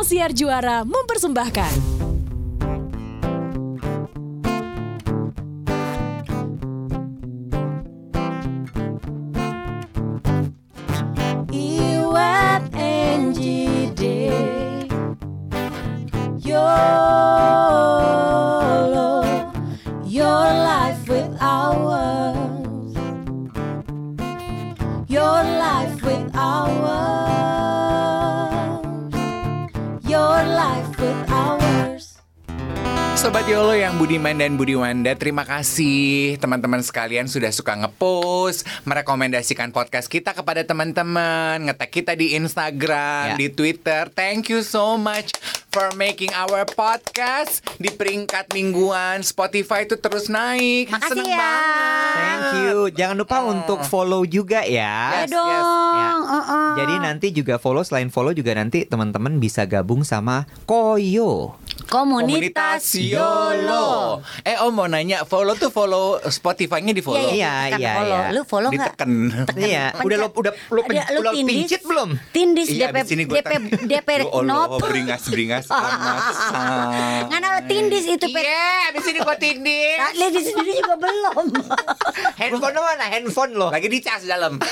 Sang Siar Juara mempersembahkan. Budiman dan budiwanda, terima kasih teman-teman sekalian sudah suka ngepost, merekomendasikan podcast kita kepada teman-teman, ngetek kita di Instagram, Ya. di Twitter. Thank you so much for making our podcast di peringkat mingguan Spotify itu terus naik. Makasih Seneng ya. banget. Thank you. Jangan lupa untuk follow juga ya. Yes, dong. yes. Ya. uh-uh. Jadi nanti juga follow selain follow juga nanti teman-teman bisa gabung sama Koyo. Komunitas, YOLO. Eh Om mau nanya, follow tuh follow Spotify-nya di follow. Iya, iya, iya. Lu follow nggak? Ditekan. Iya, udah lo udah lo, pen, lu lo tindis? pincit belum? Tindis Iya, DP gua DP. DP Ya Allah, knop. beringas-beringas amat. Nggak ada tindis itu pet. Iya, abis ini gua tindih. Ah, Lihat di sini juga belum. Handphone lo mana? Handphone lo. Lagi dicas dalam.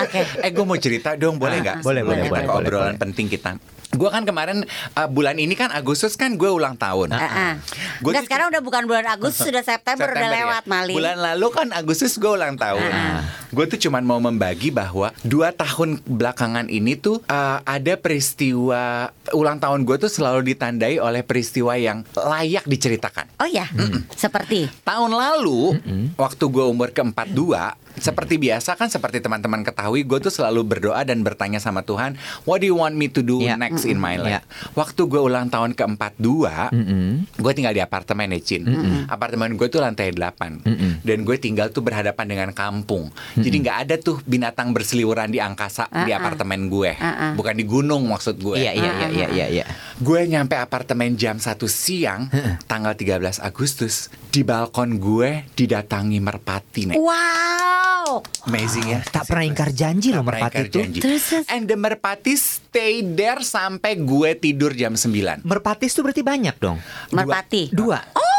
Oke. Eh, gue mau cerita dong, boleh nggak? Boleh, boleh, boleh, boleh, obrolan penting kita. Gue kan kemarin uh, bulan ini kan Agustus kan gue ulang tahun. Ah, ah. Gua Nggak, tuh- sekarang udah bukan bulan Agustus sudah September, udah September lewat ya. Mali. Bulan lalu kan Agustus gue ulang tahun. Ah. Gue tuh cuman mau membagi bahwa dua tahun belakangan ini tuh uh, ada peristiwa ulang tahun gue tuh selalu ditandai oleh peristiwa yang layak diceritakan. Oh ya, seperti Tahun lalu, waktu gue umur ke-42, seperti biasa kan seperti teman-teman ketahui, gue tuh selalu berdoa dan bertanya sama Tuhan, what do you want me to do Iya. next in my life? Iya. Waktu gue ulang tahun ke-42, Mm-mm. gue tinggal di apartemen ya Cin. Apartemen gue tuh lantai 8 Mm-mm. dan gue tinggal tuh berhadapan dengan kampung. Jadi nggak ada tuh binatang berseliweran di angkasa di Ah, ah. apartemen gue, Ah, ah. bukan di gunung maksud gue. Iya, iya, iya, iya, iya, iya. Gue nyampe apartemen jam 1 siang tanggal 13 Agustus di balkon gue didatangi merpati nek. Wow. Amazing ya. Tak pernah ingkar janji loh merpati itu. janji. Terus. And the merpati stay there sampai gue tidur jam 9. Merpatis tuh berarti banyak dong. Merpati. Dua. Oh,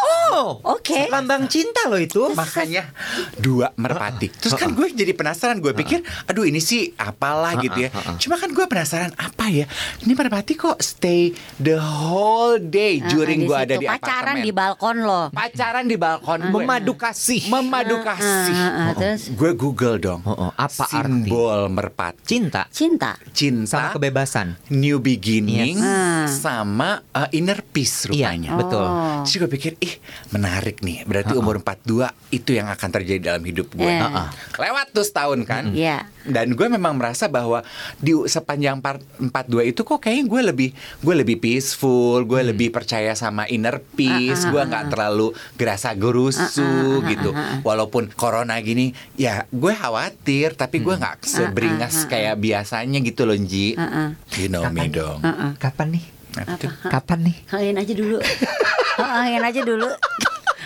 Oke. Lambang cinta loh itu. Makanya dua merpati. Terus kan gue jadi penasaran. Gue pikir, aduh ini sih apalah gitu ya. Cuma kan gue penasaran apa ya? Ini merpati kok stay the whole day during gue ada di pacaran apartemen. di balkon loh. Pacaran di balkon gue. Memadu kasih. Memadu kasih. Terus? Gue Google dong. Oh, oh, apa arti? Simbol merpati. Cinta Cinta. Cinta, sama kebebasan. new beginning, Yes. Sama uh, inner peace Iya, rupanya. betul. Oh. Terus gue pikir, ih menarik nih. Berarti umur 42 itu yang akan terjadi dalam hidup gue. Ah. Lewat tuh setahun kan. Iya. Dan gue memang merasa bahwa di sepanjang part 42 itu kok kayaknya gue lebih gue lebih peaceful, gue Hmm. lebih percaya sama inner peace, ah, gue nggak terlalu gerasa gerusu gitu. Walaupun corona gini, ya gue khawatir, tapi gue Hmm. nggak seberingas kayak biasanya gitu loh, Ji. Ah. You know me dong. Kapan nih? Apa tuh? Kapan nih? Halin aja dulu. Halin aja dulu.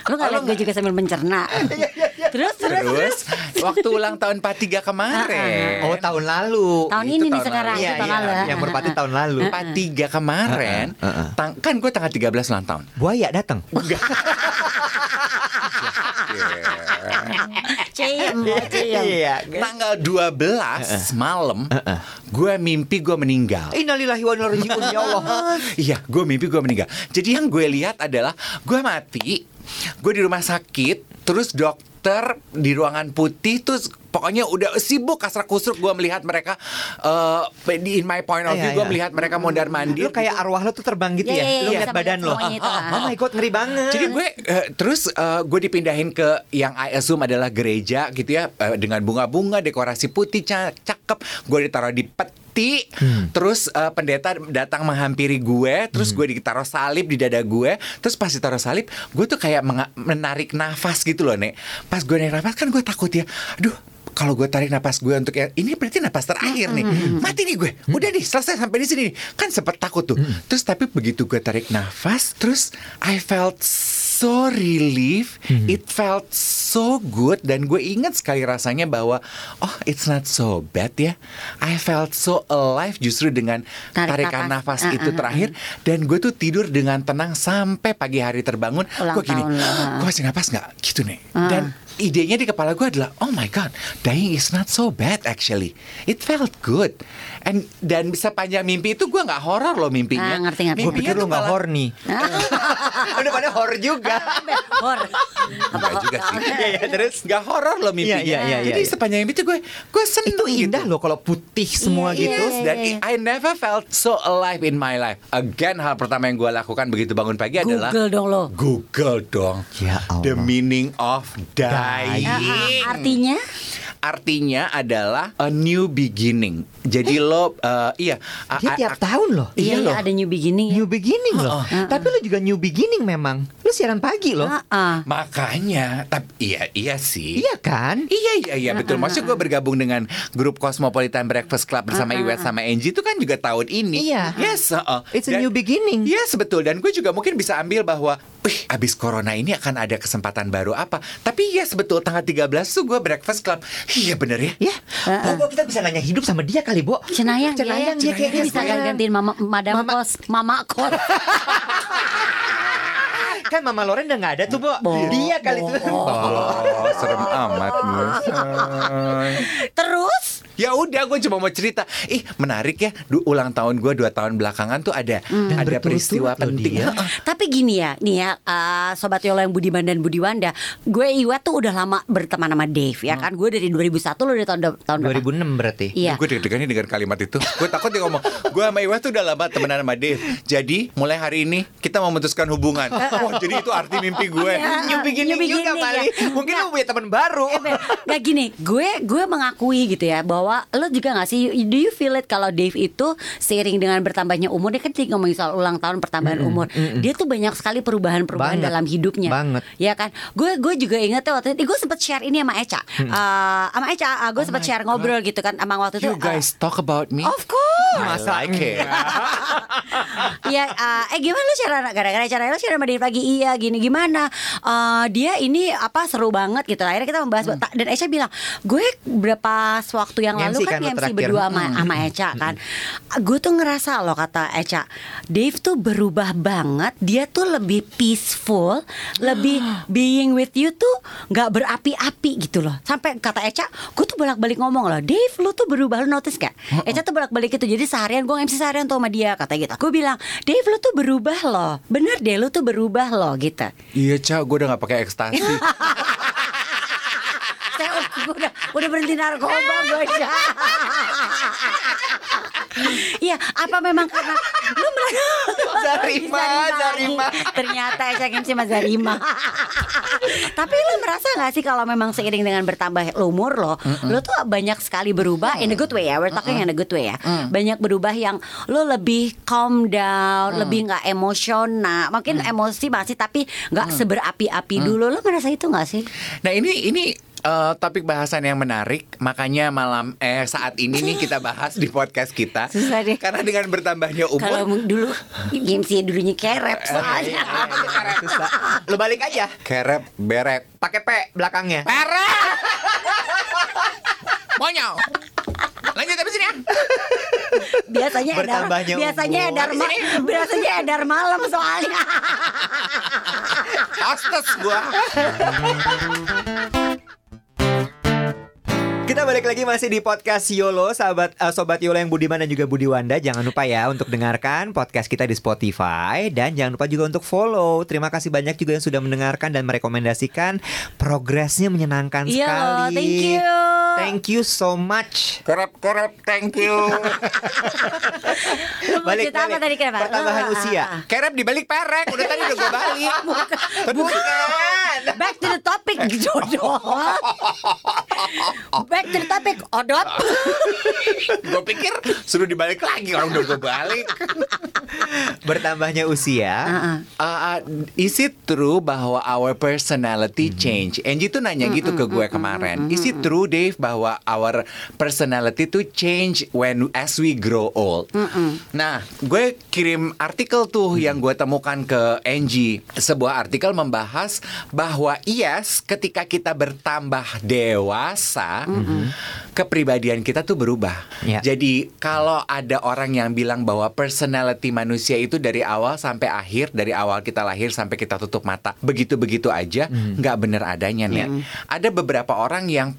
Lu gak liat gue juga sambil mencerna. Terus, terus, terus. Terus waktu ulang tahun 43 kemarin. Oh, tahun lalu. Tahun Itu ini nih sekarang. Iya, tahun iya. lalu. Yang merpati tahun lalu. 43 kemarin, tang- kan gue tanggal 13 ulang tahun. Buaya datang. Ciem, ciem. Iya. Tanggal 12 malam, gue mimpi gue meninggal. Innalillahi wa inna ilaihi raji'un ya Allah. Iya, gue mimpi gue meninggal. Jadi yang gue lihat adalah gue mati, gue di rumah sakit, terus dokter di ruangan putih, terus pokoknya udah sibuk kasrak kusruk gue melihat mereka eh, di in my point of Iya, view gue iya. melihat mereka mondar mandir. Lu kayak arwah lo tuh terbang gitu Iya, ya. iya, Lu lihat badan lo. semuanya itu, ah. Oh my god, ngeri banget. Jadi gue eh, terus eh, gue dipindahin ke yang I assume adalah gereja gitu ya eh, dengan bunga-bunga, dekorasi putih ca- cakep. Gue ditaruh di peti, terus eh, pendeta datang menghampiri gue, terus gue ditaruh salib di dada gue, terus pas ditaruh salib, gue tuh kayak menarik nafas gitu loh nek. Pas gue narik nafas kan gue takut ya, aduh kalau gue tarik napas gue untuk ya ini berarti napas terakhir nih. Mati nih gue. Udah nih selesai sampai di sini nih. kan sempet takut tuh. Terus tapi begitu gue tarik nafas terus I felt so relief. It felt so good dan gue ingat sekali rasanya bahwa oh it's not so bad ya. I felt so alive justru dengan Tarik tarikan nafas. nafas Ah, itu ah, terakhir dan gue tuh tidur dengan tenang sampai pagi hari terbangun. Ulang Gue gini, ah. gue kasih nafas nggak gitu nih. Ah. Dan idenya di kepala gue adalah oh my god, dying is not so bad actually. It felt good. And dan sepanjang mimpi itu gue nggak horor loh mimpinya. Ah, ngerti, ngerti. Gue pikir lu tuh nggak horny. Udah pada horror juga. Hor. Enggak juga sih. Iya, iya, terus Nggak horor loh mimpinya. Iya, iya, iya, Jadi iya. sepanjang mimpi itu gue gue seneng itu indah gitu. loh kalau putih semua Iya, gitu. iya, Dan I I never felt so alive in my life. Again, hal pertama yang gue lakukan begitu bangun pagi adalah Google dong lo. Google dong. Ya Allah. The meaning of dying. Ah, ah, artinya Artinya adalah a new beginning. Jadi lo uh, iya. Dia a- tiap a- tahun loh. Iya iya, loh. ada new beginning. ya. New beginning loh. Tapi lu juga new beginning memang. Lu siaran pagi loh. Ah. Makanya, tapi iya iya sih. Iya kan? Iya iya iya betul. Maksud gue bergabung dengan grup Cosmopolitan Breakfast Club bersama Iwet sama Angie itu kan juga tahun ini. Iya. Yes. uh-uh. It's a Dan- new beginning. Yes betul. Dan gue juga mungkin bisa ambil bahwa, wih, abis corona ini akan ada kesempatan baru apa. Tapi yes betul tanggal 13 tuh gue Breakfast Club. Iya bener ya. Ya, oh, Bo, kita bisa nanya hidup sama dia kali, Bo. Cenayang, Cenayang ya, dia kayaknya Dia bisa sekarang. gantiin mama, madam Mama- kos, mama kos. Kan Mama Loren udah nggak ada tuh, Bo. Bo. Dia kali itu. Oh, serem amat. Terus Ya udah, gue cuma mau cerita. Ih, menarik ya. Du, ulang tahun gue dua tahun belakangan tuh ada ada berturut-turut peristiwa penting. Heeh. Tapi gini ya, nih ya, uh, sobat Yolo yang Budiman dan Budiwanda, gue Iwa tuh udah lama berteman sama Dave ya kan. Gue dari 2001 lo dari tahun tahun berapa? 2006 berarti. Iya. Gue deg-degan nih dengan kalimat itu. Gue takut dia ngomong, gue sama Iwa tuh udah lama temenan sama Dave. Jadi mulai hari ini kita memutuskan hubungan. Wah, jadi itu arti mimpi gue. Iya. New beginning, New juga beginning, kali. ya. Mungkin lu punya teman baru. Eh, Gak gini, gue gue mengakui gitu ya bahwa lo juga gak sih, do you feel it kalau Dave itu seiring dengan bertambahnya umur, dia kan ngomongin soal ulang tahun pertambahan umur, dia tuh banyak sekali perubahan-perubahan dalam hidupnya, Banget. ya kan? Gue gue juga inget tuh waktu itu, gue sempet share ini sama Eca, Eh, sama Eca, uh, gue sempet share ngobrol gitu kan, sama waktu itu. You guys talk about me. uh, of course. I like it. Iya, uh, eh gimana lu cara gara-gara cara lu cara sama Dave lagi iya gini gimana? Uh, dia ini apa seru banget gitu. Akhirnya kita membahas ta- dan Echa bilang, "Gue berapa waktu yang lalu MC kan kan MC berdua sama sama Echa kan. Gue tuh ngerasa loh kata Echa, Dave tuh berubah banget. Dia tuh lebih peaceful, lebih being with you tuh nggak berapi-api gitu loh. Sampai kata Echa, gue tuh bolak-balik ngomong loh, Dave lu tuh berubah lu notice gak? Echa tuh bolak-balik gitu. Jadi seharian gue MC seharian tuh sama dia kata gitu. Gue bilang, Dave lu tuh berubah loh. Bener deh lu tuh berubah loh gitu. Iya, Ca, gue udah gak pakai ekstasi. Gue udah udah berhenti narkoba gue aja. Iya, apa memang karena lu merasa Zarima, Zarima. Ternyata Esa MC sama Zarima. Tapi lu merasa gak sih kalau memang seiring dengan bertambah umur lo, lo tuh banyak sekali berubah in a good way ya. We're talking in a good way ya. Banyak berubah yang lo lebih calm down, lebih nggak emosional. Mungkin emosi masih tapi nggak seberapi-api dulu. Lo merasa itu gak sih? Nah ini ini eh, topik bahasan yang menarik, makanya malam eh saat ini nih kita bahas di podcast kita. Susah deh. Karena dengan bertambahnya Kalau umur, dulu MC dulunya kerep soalnya. Susah. Lu balik aja. kerep beret. Pakai P belakangnya. Beret. Monyong. Lanjut habis ini ya. Biasanya edar, Bertambahnya biasanya umur. edar ma- biasanya edar malam soalnya. Hostess gua. Kita balik lagi masih di podcast Yolo, sahabat eh, sobat Yolo yang Budiman dan juga Budi Wanda. Jangan lupa ya untuk dengarkan podcast kita di Spotify dan jangan lupa juga untuk follow. Terima kasih banyak juga yang sudah mendengarkan dan merekomendasikan. Progresnya menyenangkan Iya loh, sekali. thank you. Thank you so much. Kerep kerep, thank you. Balik, balik. tadi kenapa? Pertambahan Lu- usia. ah, ah. Kerep dibalik perek, udah tadi udah gua balik. Bukan. Back to the topic jodoh. Back to the topic odot. gue pikir suruh dibalik lagi orang udah gue balik. Bertambahnya usia. Heeh. Uh, uh, is it true bahwa our personality change? Angie tuh nanya gitu ke gue kemarin. Is it true, Dave, bahwa our personality tuh change when as we grow old? Nah, gue kirim artikel tuh yang gue temukan ke Angie. Sebuah artikel membahas bahwa yes, ketika kita bertambah dewasa, kepribadian kita tuh berubah. Ya. Jadi kalau ada orang yang bilang bahwa personality manusia itu dari awal sampai akhir, dari awal kita lahir sampai kita tutup mata, begitu-begitu aja, nggak bener adanya nih. Ada beberapa orang yang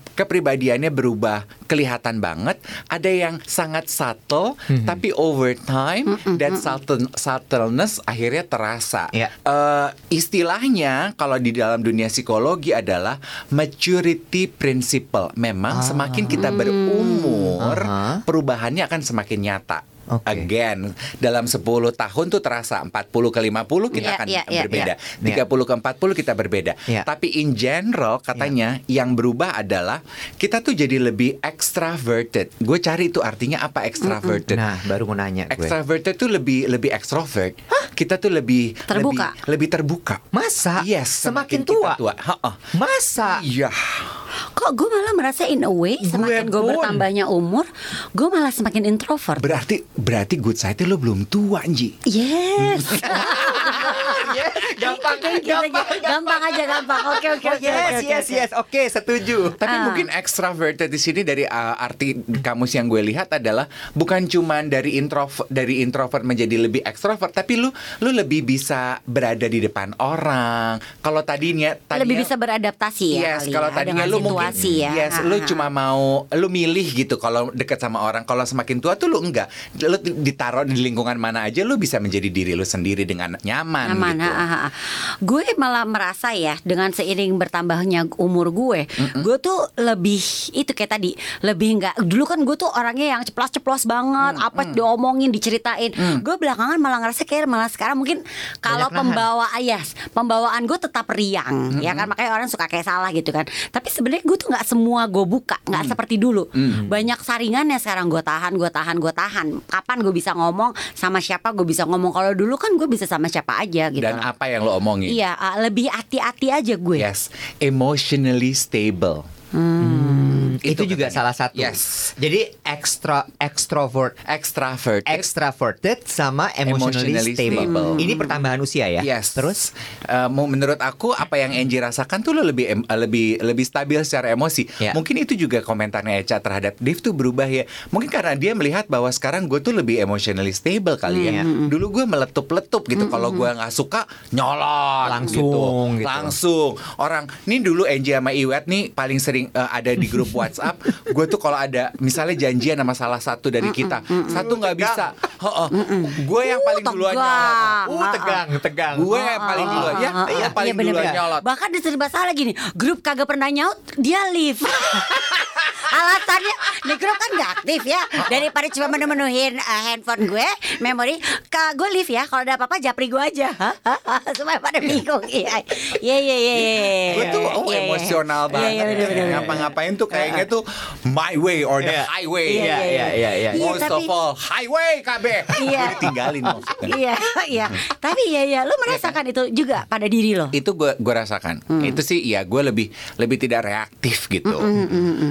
kepribadiannya berubah kelihatan banget, ada yang sangat subtle, tapi over time dan subtle, subtleness akhirnya terasa. Ya. Eh, istilahnya kalau di dalam dunia psikologi adalah maturity principle. Memang semakin kita berumur, Aha. perubahannya akan semakin nyata. Oke. Again, dalam 10 tahun tuh terasa 40 ke 50 kita Iya, akan iya, iya, berbeda. iya. 30 ke 40 kita berbeda. Iya. Tapi in general katanya yang berubah adalah kita tuh jadi lebih extraverted. Gue cari itu artinya apa extraverted. Nah, baru mau nanya gue. Extraverted tuh lebih lebih extrovert. Kita tuh lebih Terbuka? lebih, lebih terbuka. Masa? Yes, Semakin kita tua? Ha-ha. Masa? Iya. Kok gue malah merasa in a way semakin gue bertambahnya umur, gue malah semakin introvert. Berarti berarti good side lo belum tua, Nji. Yes. gampang, thank you. gampang aja gampang. Oke oke Oh, oke. yes, oke, yes, oke. yes. Oke, setuju. Tapi Ah. mungkin extraverted di sini dari uh, arti kamus yang gue lihat adalah bukan cuman dari introvert dari introvert menjadi lebih extrovert, tapi lu lu lebih bisa berada di depan orang. Kalau tadinya tadinya Lebih bisa beradaptasi ya. Yes, kalau ya, tadinya lu mungkin ya. Yes, lu Ah, cuma ah. mau lu milih gitu kalau deket sama orang. Kalau semakin tua tuh lu enggak. Lu ditaruh di lingkungan mana aja lu bisa menjadi diri lu sendiri dengan nyaman, Nyaman, gitu. ha, ha, ha. Gue malah merasa ya dengan seiring bertambahnya umur gue, gue tuh lebih itu kayak tadi lebih nggak dulu kan gue tuh orangnya yang ceplos-ceplos banget, apa diomongin, diceritain. Gue belakangan malah ngerasa kayak malah sekarang mungkin kalau pembawa yes, pembawaan gue tetap riang, ya kan makanya orang suka kayak salah gitu kan. Tapi sebenarnya gue tuh nggak semua gue buka, nggak seperti dulu. Banyak saringannya sekarang gue tahan, gue tahan, gue tahan. Kapan gue bisa ngomong sama siapa gue bisa ngomong. Kalau dulu kan gue bisa sama siapa aja gitu. Dan apa yang lo omongin? Iya, uh, lebih hati-hati aja gue. Yes, emotionally stable. Hmm, itu, Itu juga katanya. salah satu. Yes. Jadi extra extrovert Extrovert. extraverted sama emotionally, Emotionally stable. stable. Ini pertambahan usia ya. Yes. Terus mau menurut aku apa yang Angie rasakan tuh lo lebih eh, lebih lebih stabil secara emosi. Ya. Mungkin itu juga komentarnya Eca terhadap Dave tuh berubah ya. Mungkin karena dia melihat bahwa sekarang gue tuh lebih emotionally stable kali ya. Dulu gue meletup-letup gitu. Kalau gue nggak suka nyolot Langsung gitu. Langsung. Orang nih dulu Angie sama Iwet nih paling sering eh, ada di grup WhatsApp. gue tuh kalau ada misalnya janjian sama salah satu dari kita, satu nggak bisa. Heeh. Gue yang Uh, paling duluan nyolot. uh tegang, tegang. Gue yang paling duluan ya, iya paling duluan nyolot. Bahkan diserba salah gini, grup kagak pernah nyaut, dia leave. Alasannya di grup kan gak aktif ya Daripada cuma menu-menuhin uh, handphone gue Memori Ke gue leave ya Kalau ada apa-apa japri gue aja Supaya pada bingung Iya iya iya iya iya. Gue tuh oh, Iya, iya. emosional Iya, banget. iya, bener, bener, bener. Ngapa-ngapain tuh kayaknya tuh my way or the Iya. highway. Iya, Iya, iya, iya, iya. Iya, Most tapi- of all, highway KB. Iya. Ditinggalin maksudnya. Iya iya Tapi iya iya Lu merasakan itu juga pada diri lo Itu gue gue rasakan. Hmm. Itu sih ya gue lebih lebih tidak reaktif gitu.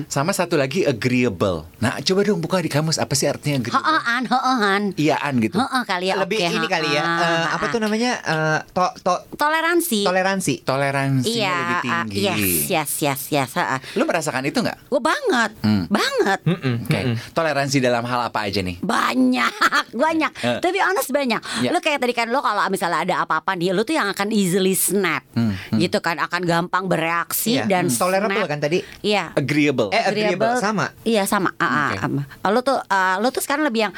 Sama satu lagi agreeable. Nah coba dong buka di kamus apa sih artinya agreeable? Ho'ohan Ho'ohan Iyaan gitu. Heeh kali ya Lebih oke, ini kali ya. eh, apa tuh namanya? eh, to, to, Toleransi toleransi. Toleransinya Iya, lebih ah, tinggi. yes, yes, yes, yes. ah, ah. Lu merasakan itu nggak? Gue banget, Hmm. banget, Oke. Toleransi dalam hal apa aja nih? banyak, banyak. Eh. Tapi honest banyak. Ya. Lu kayak tadi kan lo kalau misalnya ada apa-apa nih, lu tuh yang akan easily snap, gitu kan, akan gampang bereaksi Iya. dan Hmm. Tolerable snap. kan tadi? Iya. Agreeable. Eh, agreeable sama. Iya sama. Ah, ah, Oke. ah. Lo tuh ah, lo tuh sekarang lebih yang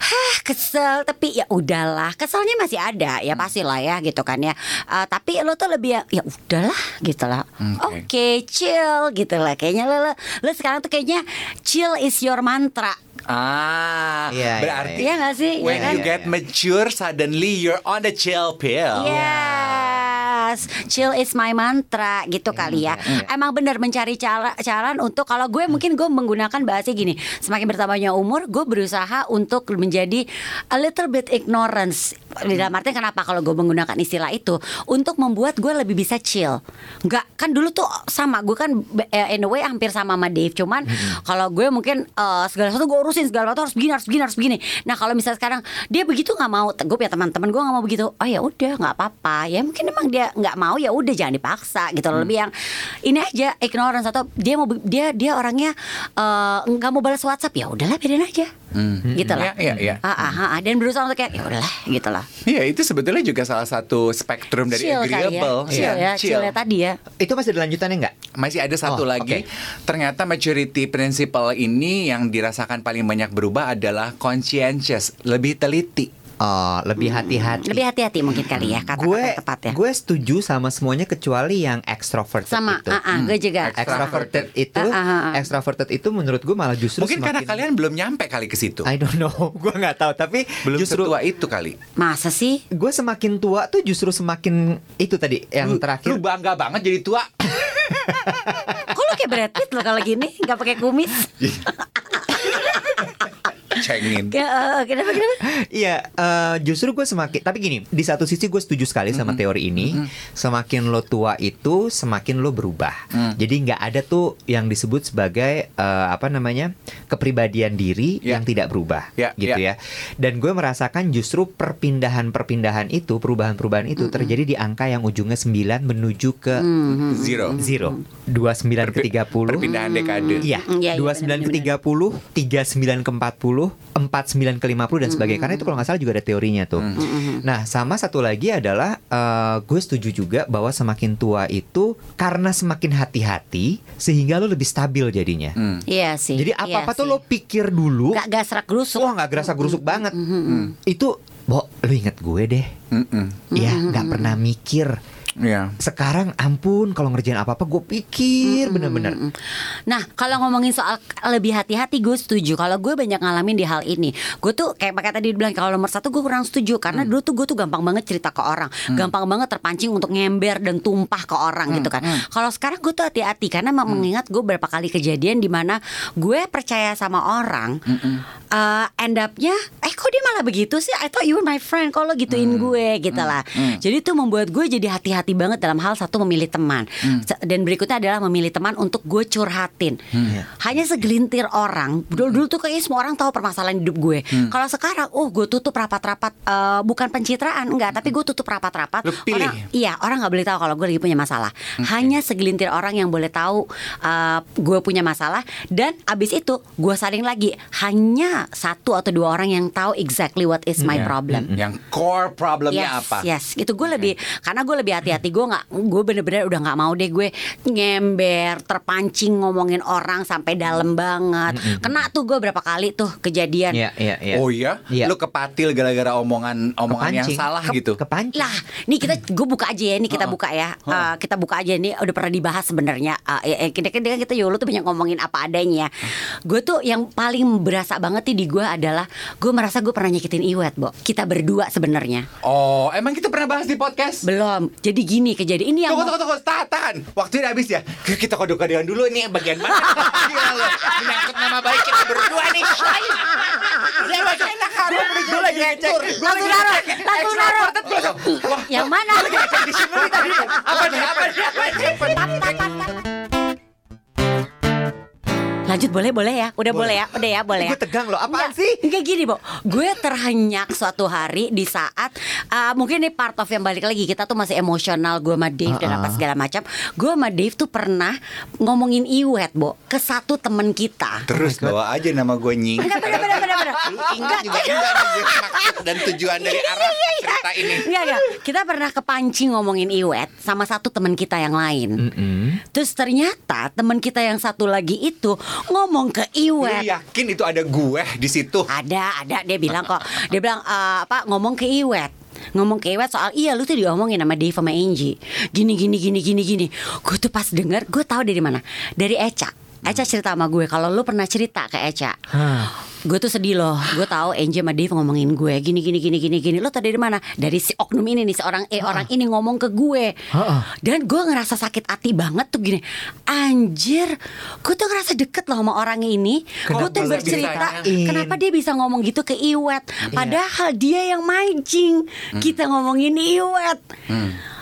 Hah, kesel tapi ya udahlah. Keselnya masih ada ya pastilah ya gitu kan ya. Ah, tapi lo tuh lebih yang ya udahlah gitu lah. Oke, Oke. chill gitu lah. Kayaknya lo, lo lo sekarang tuh kayaknya chill is your mantra. Ah, Iya, iya, berarti Iya nggak sih? when Iya kan? you get mature suddenly you're on the chill pill. Yes, us. Chill is my mantra gitu kali ya. Emang bener mencari cara cara untuk kalau gue mungkin gue menggunakan bahasa gini. Semakin bertambahnya umur, gue berusaha untuk menjadi a little bit ignorance. Di dalam artian kenapa kalau gue menggunakan istilah itu untuk membuat gue lebih bisa chill. Enggak kan dulu tuh sama gue kan eh, in a way hampir sama sama Dave. Cuman kalau gue mungkin eh, segala sesuatu gue urusin segala sesuatu harus begini harus begini harus begini. Nah kalau misalnya sekarang dia begitu nggak mau, gue punya teman-teman gue nggak mau begitu. Oh ya udah nggak apa-apa. Ya mungkin emang dia nggak mau ya udah jangan dipaksa gitu loh. Lebih yang ini aja ignorance atau dia mau dia dia orangnya eh, nggak mau balas WhatsApp ya udahlah biarin aja. Gitu lah. Iya, iya, iya. Ah, ah, ah, ah. Dan berusaha untuk kayak ya udahlah gitu lah. Iya itu sebetulnya juga salah satu spektrum dari Chill kali ya. agreeable. Chill Iya, ya, chill ya tadi ya. Itu masih ada lanjutannya nggak? Masih ada satu Oh, lagi. oke. Ternyata maturity principle ini yang dirasakan paling banyak berubah adalah conscientious, lebih teliti. Oh, lebih hati-hati. Lebih hati-hati mungkin kali ya kata-kata gue yang tepat ya. gue setuju sama semuanya kecuali yang extroverted Sama, itu. ah, ah, gue juga. Extroverted itu, ah, ah. extroverted itu menurut gue malah justru Mungkin karena semakin- kalian belum nyampe kali ke situ. I don't know, gue nggak tahu. Tapi Belum justru setua itu kali. Masa sih? gue semakin tua tuh justru semakin itu tadi yang Lu- terakhir. Lu bangga banget jadi tua. Kok lu kayak Brad Pitt loh kalau gini nggak pakai kumis? Cengin. Ya, eh, kenapa kenapa? Iya, eh, justru gue semakin. Tapi gini, di satu sisi gue setuju sekali sama teori ini. Semakin lo tua itu, semakin lo berubah. Mm. Jadi nggak ada tuh yang disebut sebagai eh, apa namanya kepribadian diri Ya. yang tidak berubah, Ya, gitu ya. ya. Dan gue merasakan justru perpindahan-perpindahan itu, perubahan-perubahan itu terjadi di angka yang ujungnya 9 menuju ke Hmm. Zero. zero, 29 ke 30. Perpindahan dekade. Iya, Mm, iya, iya, 29 ke benar, 30, 39 ke 40, 49 ke 50 dan sebagainya. Karena itu kalau nggak salah juga ada teorinya tuh. Nah, sama satu lagi adalah eh, gue setuju juga bahwa semakin tua itu karena semakin hati-hati sehingga lo lebih stabil jadinya. Hmm. Iya sih. Jadi iya apa-apa tuh sih. lo pikir dulu. Gak gasrak gerusuk. Wah nggak gerasa gerusuk banget. Itu, Bo, lo inget gue deh. Mm-mm. Ya, nggak pernah mikir. Iya. Sekarang ampun kalau ngerjain apa-apa gue pikir bener-bener. Mm. Nah, kalau ngomongin soal lebih hati-hati, gue setuju. Kalau gue banyak ngalamin di hal ini, gue tuh kayak makanya tadi bilang kalau nomor satu gue kurang setuju karena dulu tuh gue tuh gampang banget cerita ke orang, gampang banget terpancing untuk ngember dan tumpah ke orang gitu kan. Kalau sekarang gue tuh hati-hati karena emang mengingat gue berapa kali kejadian di mana gue percaya sama orang, eh, end up-nya, eh kok dia malah begitu sih? I thought you were my friend, kalau gituin gue gitu lah. Jadi tuh membuat gue jadi hati-hati banget dalam hal satu memilih teman. Se- Dan berikutnya adalah memilih teman untuk gue curhatin. Hanya segelintir orang. Dulu dulu tuh kayaknya semua orang tahu permasalahan hidup gue. Kalau sekarang, oh gue tutup rapat-rapat eh, bukan pencitraan, enggak, tapi gue tutup rapat-rapat. Orang, iya, orang nggak boleh tahu kalau gue lagi punya masalah. Hanya segelintir orang yang boleh tahu eh, gue punya masalah dan abis itu gue saling lagi. Hanya satu atau dua orang yang tahu exactly what is my Iya. problem. Yang core problemnya yes, apa? Yes, itu gue lebih karena gue lebih hati-hati gue nggak gue bener-bener udah nggak mau deh gue ngember terpancing ngomongin orang sampai dalam banget. Kena tuh gue berapa kali tuh kejadian. Iya, iya, iya. Oh iya? Iya. Lu kepatil gara-gara omongan omongan yang Kepancing. salah Ke- gitu. Kepancing. Lah, nih kita gue buka aja ya, nih kita buka ya, Eh, kita buka aja nih udah pernah dibahas sebenarnya. Eh, ya, kita kita kita Yolo tuh banyak ngomongin apa adanya. Gue tuh yang paling berasa banget nih di gue adalah gue merasa gue pernah nyakitin Iwet, Bo. Kita berdua sebenarnya. Oh, emang kita pernah bahas di podcast? Belum. Jadi gini kejadian ini yang Tunggu, tunggu, tunggu, tahan, tahan. Waktunya udah habis ya. Kita kode-kodean dulu nih bagian mana. Gila menyangkut nama baik kita berdua nih. Lagi enak harum Gue lagi ngecek. Gue lagi Langsung naruh, naruh. Yang mana? ngecek di sini tadi. Apa nih, apa nih, apa nih? Lanjut boleh boleh ya, udah boleh, ya, udah ya boleh ya. Gue tegang loh, apaan Enggak, sih? Enggak gini, Bo. Gue terhenyak suatu hari di saat uh, mungkin ini part of yang balik lagi kita tuh masih emosional gue sama Dave dan apa segala macam. Gue sama Dave tuh pernah ngomongin Iwet, Bo, ke satu temen kita. Terus bawa aja nama gue nying. Enggak. Lu ingat juga enggak maksud dan tujuan dari arah cerita ini. Enggak, enggak. Kita pernah kepancing ngomongin Iwet sama satu teman kita yang lain. Terus ternyata teman kita yang satu lagi itu ngomong ke Lu Iwet. yakin itu ada gue di situ? Ada, ada dia bilang kok. Dia bilang eh, apa ngomong ke Iwet. Ngomong ke Iwet soal iya lu tuh diomongin sama Dave sama Angie. Gini gini gini gini gini. Gue tuh pas denger, gue tahu dari mana? Dari Eca. Eca cerita sama gue kalau lu pernah cerita ke Eca. Hah. Gue tuh sedih loh. Gue tahu Angie sama Dave ngomongin gue gini gini gini gini gini. Lo tadi dari mana? Dari si oknum ini nih seorang eh orang ini ngomong ke gue. Ha-ha. Dan gue ngerasa sakit hati banget tuh gini. Anjir, gue tuh ngerasa deket loh sama orang ini. Gue tuh bercerita kenapa dia bisa ngomong gitu ke Iwet. Padahal dia yang mancing. Kita ngomongin Iwet.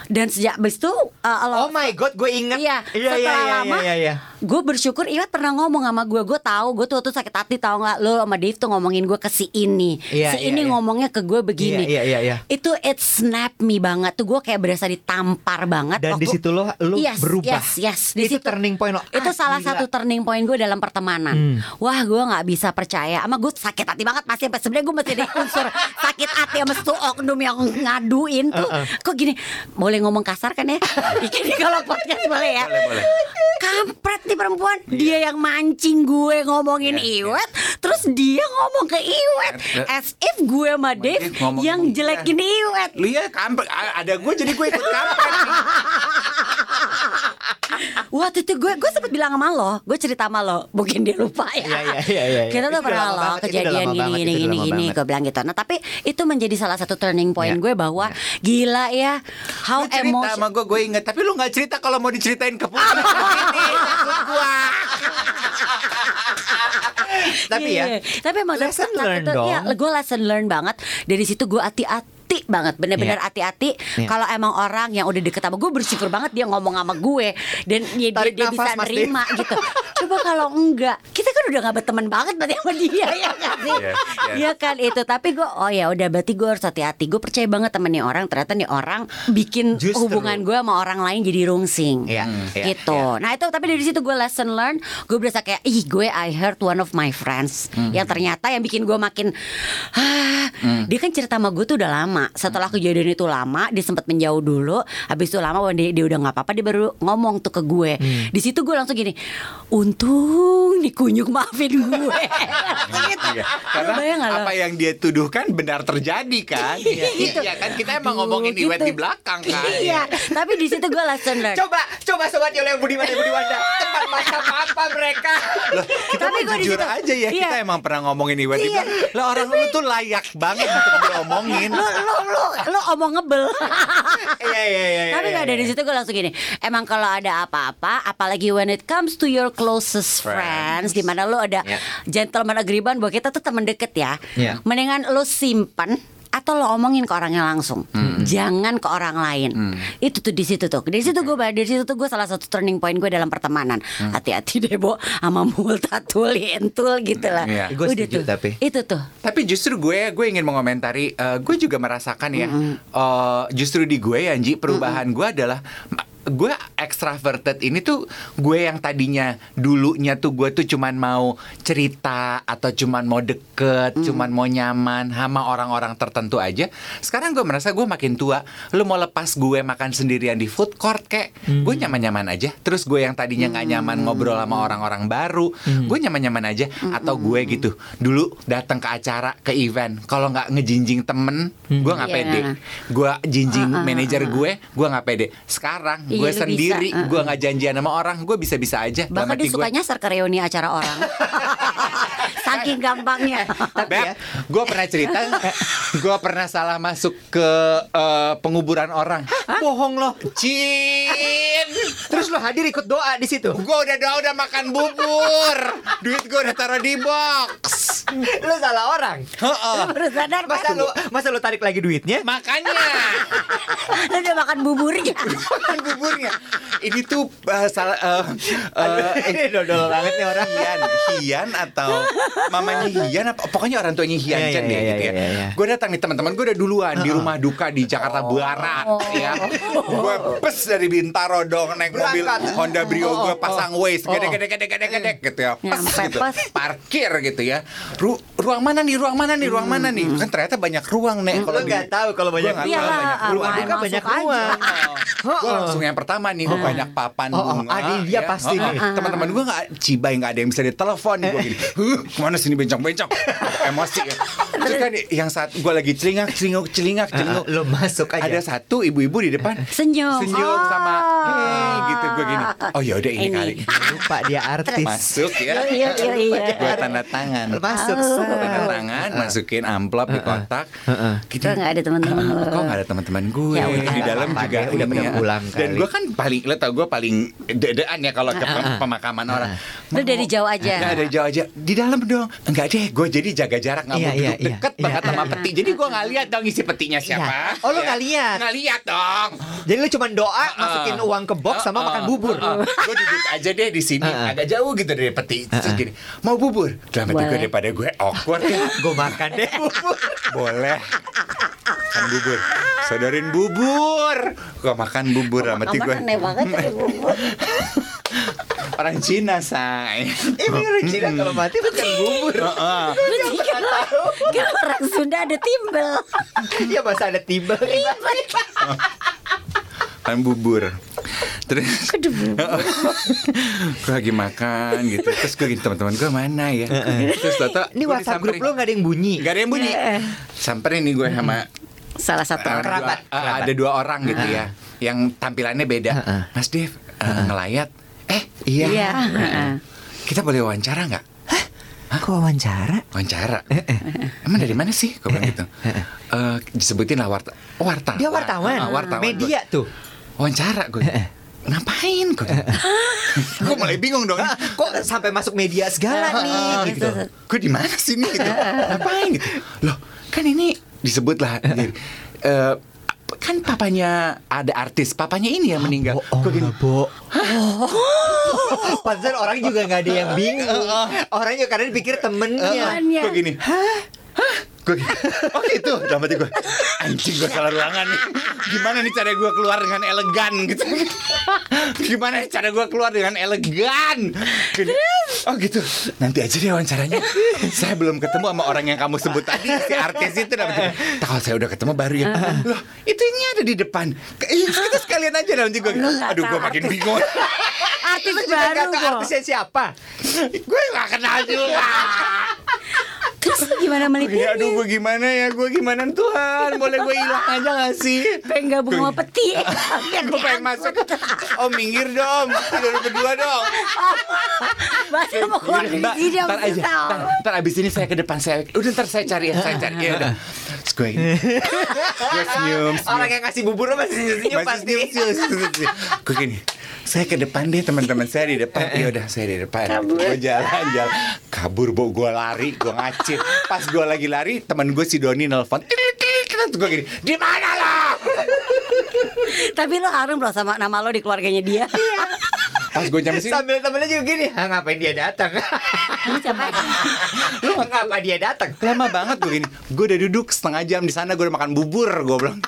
Dan sejak abis itu uh, lo- Oh my god, gue inget. Iya, iya, iya, setelah iya, lama iya, iya. Gue bersyukur Iwat pernah ngomong sama gue gue tahu gue tuh tuh sakit hati tahu nggak lo sama Dave tuh ngomongin gue ke si ini Iya, si iya, ini iya. ngomongnya ke gue begini Iya, iya, iya, iya. itu it snap me banget tuh gue kayak berasa ditampar banget Dan di situ lo lo Yes, berubah. yes, yes. Di itu situ- turning point lo. itu Ah, salah gila. satu turning point gue dalam pertemanan. Hmm. Wah, gue nggak bisa percaya. Sama gue sakit hati banget pasti sampai sebenarnya gue masih ada unsur sakit hati sama tuh oknum yang ngaduin tuh. Uh-uh. Kok gini? Boleh ngomong kasar kan ya? Ini kalau podcast boleh ya. Boleh, boleh. Kampret nih perempuan. Dia yang mancing gue ngomongin Iya, iya. Iwet, terus dia ngomong ke Iwet Eh, as if gue sama Dave yang jelekin Iwet. Lu ya kampret ada gue jadi gue ikut kampret. Waktu itu gue gue sempet bilang sama lo, gue cerita sama lo, mungkin dia lupa ya. Iya, iya, iya, iya. Kita Itu tuh pernah lo kejadian gini gini gini gini, gue bilang gitu. Nah tapi itu menjadi salah satu turning point Iya. gue bahwa gila ya, how Lu cerita emotion. sama gue, gue inget. Tapi lu gak cerita kalau mau diceritain ke maksud gue. Tapi ya, Iya, tapi emang lesson learn dong. Iya, gue lesson learn banget. Dari situ gue hati-hati banget, bener-bener Iya. hati-hati. Iya. Kalau emang orang yang udah deket sama gue bersyukur banget dia ngomong sama gue dan ya, dia, dia nafas, bisa nerima gitu. Coba kalau enggak, kita kan udah gak berteman banget berarti sama dia ya kan sih? Iya, iya. Iya kan itu. Tapi gue, oh ya udah berarti gue harus hati-hati. Gue percaya banget temen nih orang. Ternyata nih orang bikin Justru. hubungan gue sama orang lain jadi rungsing. Iya, iya, gitu. Nah itu tapi dari situ gue lesson learn. Gue berasa kayak, ih gue I heard one of my friends yang ternyata yang bikin gue makin, ah, dia kan cerita sama gue tuh udah lama. Setelah kejadian itu lama, dia sempat menjauh dulu. Habis itu lama, dia, dia udah nggak apa-apa, dia baru ngomong tuh ke gue. Di situ gue langsung gini, untung nih kunyuk maafin gue. gitu. Iya, bayang Karena lo? apa yang dia tuduhkan benar terjadi kan? Iya, Gitu. iya kan kita emang Aduh, ngomongin Iwet gitu. di belakang kan. Iya, tapi di situ gue lesson learn. Coba, coba sobat Yolo yang Budiman Budiwanda Tempat macam apa mereka Loh, kita Tapi di jujur aja ya, iya. kita emang pernah ngomongin Iwet Iya. Lah orang lu tuh layak banget untuk diomongin. lu lu lu lu omong ngebel. Iya, iya, iya Tapi iya, nggak iya. dari situ gue langsung gini. Emang kalau ada apa-apa, apalagi when it comes to your closest friends, di mana lo ada Ya. gentleman agreement bahwa kita tuh teman deket ya. Ya. Mendingan lo simpan atau lo omongin ke orangnya langsung, jangan ke orang lain. Itu tuh di situ tuh, di situ gue dari situ tuh gue salah satu turning point gue dalam pertemanan. Hati-hati deh bo, sama multatul entul gitu lah. Iya. Gue setuju, tuh. tapi. itu tuh. Tapi justru gue gue ingin mengomentari eh, gue juga merasakan ya eh, justru di gue ya Anji perubahan gue adalah gue extroverted ini tuh gue yang tadinya dulunya tuh gue tuh cuman mau cerita atau cuman mau deket, cuman mau nyaman sama orang-orang tertentu aja. Sekarang gue merasa gue makin tua, lu mau lepas gue makan sendirian di food court kayak gue nyaman-nyaman aja. Terus gue yang tadinya nggak nyaman ngobrol sama orang-orang baru, gue nyaman-nyaman aja. Atau gue gitu dulu datang ke acara ke event, kalau nggak ngejinjing temen, gue nggak Iya. pede. Gue jinjing Ah, ah, manajer ah, ah. gue, gue nggak pede. Sekarang Iya, gue sendiri, bisa, ah, gue nggak janjian sama orang, gue bisa-bisa aja. Dalam Bahkan dia gue, suka nyasar ke reuni acara orang. Saking gampangnya. Tapi Beb, ya. gue pernah cerita, gue pernah salah masuk ke eh, penguburan orang. Bohong loh Cin, Terus lo hadir ikut doa di situ gue udah udah udah makan bubur, duit gue udah taruh di box. Lo salah orang Heeh. Baru sadar Masa lo, masa lo tarik lagi duitnya Makanya lu udah makan buburnya. makan buburnya. Ini tuh eh, salah eh, eh, Ini dodol banget nih orang Hian, Hian atau mamanya Hian apa pokoknya orang tuanya Hian Iya, Chen iya, deh iya, gitu ya. iya, iya. Gue datang nih teman-teman gue udah duluan di rumah duka di Jakarta Barat ya. Gue pes dari Bintaro dong naik mobil Berangkat. Honda Brio gue Oh, pasang oh, Waze oh. gede gede gede gede gede gitu ya. Pes Nyampe gitu. pas. Parkir gitu ya. Ru- ruang mana nih? Ruang mana nih? Ruang mana nih? Kan ternyata banyak ruang nih Lo di- nggak tahu kalau banyak tahu banyak Rumah main duka banyak ruang gue langsung yang pertama nih gue banyak papan Oh, oh, bunga. di- dia pasti Oh, oh. nih. Teman-teman gue nggak cibai nggak ada yang bisa ditelepon. Gue gini, ke mana sini bencong-bencong, emosi ya. Terus kan yang saat gue lagi celingak, celinguk, celingak, celinguk. Lo masuk aja. Ada satu ibu-ibu di depan Senyum. senyum Oh. sama hey, gitu gue gini. Oh ya udah ini, Ini. kali Lupa dia artis. masuk ya. Iya, iya, iya. Gue tanda tangan. Masuk. Tanda tangan, masukin amplop di kotak. Kita Kok nggak ada teman-teman lo? Kok nggak ada teman-teman gue Ya udah. di dalam Apa juga udah ini pada ya. pulang Dan gue kan paling lo tau gue paling dedean ya kalau ke pem- pemakaman orang. Lu dari jauh aja. Dari jauh aja. Di dalam dong. Enggak deh, gue jadi jaga jarak nggak Iya, mau iya, duduk iya. deket Iya, banget sama iya. peti. Jadi gue nggak lihat dong isi petinya siapa. Iya. Oh, lo nggak lihat? Nggak lihat dong. Jadi lu cuma doa, masukin uang ke box sama makan bubur. gue duduk aja deh di sini agak jauh gitu dari peti. Terus gini, mau bubur? Dalam hati gue daripada gue awkward ya. Gue makan deh bubur. Boleh. Makan bubur. Saudarin bubur. Gue makan bubur sama gue. Kamu aneh banget tadi bubur. Orang Cina, say. Ini orang Cina kalau mati makan bubur. Heeh. Kan orang Sunda ada timbel. Iya masa ada timbel. Makan bubur. Terus gue lagi makan gitu. Terus gue gini teman-teman gue mana ya? Terus Toto Ini WhatsApp grup lo gak ada yang bunyi. Gak ada yang bunyi. Samperin nih gue sama Salah satu uh, orang. Kerabat, dua- uh, kerabat. ada dua orang gitu ya, yang tampilannya beda. Mas Dev uh, ngelayat. Eh iya. Iya. heeh. Kita boleh wawancara nggak? Kok wawancara? Wawancara. Emang dari mana sih? Gue bilang gitu. Eh, disebutin lah warta. Oh, warta. Dia wartawan. Ah, wartawan. Media tuh. Wawancara gue. Ngapain gue? gue mulai bingung dong. Kok sampai masuk media segala nih gitu. Gue di mana sih nih gitu? Ngapain gitu? Loh, kan ini disebut lah. eh, kan papanya ada artis, papanya ini yang meninggal. Oh, Gue gini, Bo. Pantesan orang juga nggak ada yang bingung. Orang juga kadang pikir temennya. Temannya. gue gini, hah? Hah? Gue oh gitu, dalam hati gue Anjing gue salah ruangan nih. Gimana nih cara gue keluar dengan elegan? Gitu. Gimana nih cara gue keluar dengan elegan? Gini, Oh gitu, nanti aja deh wawancaranya. Saya belum ketemu sama orang yang kamu sebut tadi Si artis itu "Tak, Kalau saya udah ketemu baru ya. Loh, itu ini ada di depan. Eh, Kita sekalian aja dalam hati gue Aduh, gue makin bingung. Artis baru kok. artisnya siapa? Gue gak kenal juga Terus lu gimana Ya, melipirnya? aduh gue gimana ya? Gue gimana Tuhan? Boleh gue hilang aja gak sih? Pengen gabung sama peti. Gue pengen masuk. Oh minggir dong. Tidur berdua dong. Masa mau keluar dari sini ntar aja. ntar, abis ini saya ke depan. Saya Udah ntar saya cari ya Saya cari. Ya udah Terus gue gini Gue senyum Orang yang ngasih bubur lo masih senyum pasti. senyum, senyum, senyum. Gue gini? Saya ke depan deh teman-teman. Saya di depan. Ya udah saya di depan. Gue jalan jalan. Kabur bu gue lari gue ngacir. Pas gue lagi lari teman gue si Doni nelfon gue gini di mana lo? Tapi lo harum loh sama nama lo di keluarganya dia. Pas gue jam sini Sambil temennya juga gini, "Hah, ngapain dia datang? Lu ngapa dia datang? lama banget gue gini gue udah duduk setengah jam di sana gue udah makan bubur gue bilang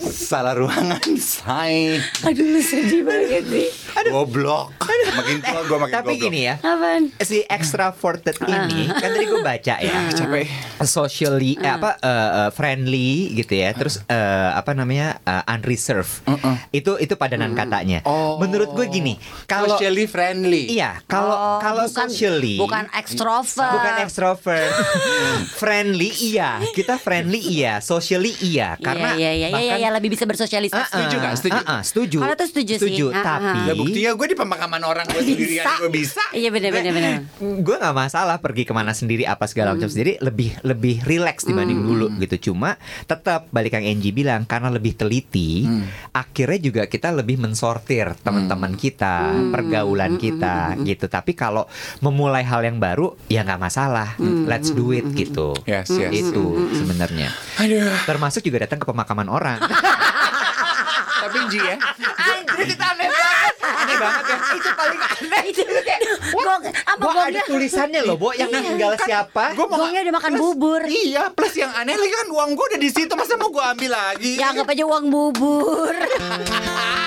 salah ruangan say Aduh lu sedih banget sih. Goblok. Makin tua gue makin Tapi goblok. gini ya, Apaan? si extroverted ini kan tadi gue baca ya. Capek. Socially eh, apa eh, eh, friendly gitu ya. Terus eh, apa namanya eh, unreserved. Uh-uh. itu itu padanan katanya. Oh. menurut gue gini kalau socially friendly. Iya kalau Oh, kalau bukan- socially. bukan extrovert. bukan extrovert. Friendly iya. Kita friendly iya. Socially iya. Karena iya, iya, iya, iya, bahkan- iya, lebih bisa bersosialisasi. Ah, Setuju nggak? Setuju. ah, ah, setuju. Kalau itu setuju sih. Ah, ah. tapi Lah buktinya gue di pemakaman orang gue sendirian gue bisa. Iya benar benar benar. gue nggak masalah pergi ke mana sendiri apa segala macam. Sendiri lebih lebih relax dibanding dulu gitu. Cuma tetap balik yang Angie bilang karena lebih teliti akhirnya juga kita lebih mensortir teman-teman kita pergaulan kita gitu. Tapi kalau memulai hal yang baru ya nggak masalah. Let's do it gitu. Yes, yes. itu sebenarnya. Aduh. Termasuk juga datang ke pemakaman orang. Tapi Ji ya. Anjir itu aneh Aneh banget ya Itu paling aneh Itu gong apa Bo ada tulisannya loh Bo Yang meninggal siapa Gua mau Gongnya udah makan bubur. Iya, plus yang aneh lagi kan uang gue udah di situ, masa mau gue ambil lagi? Ya anggap aja uang bubur.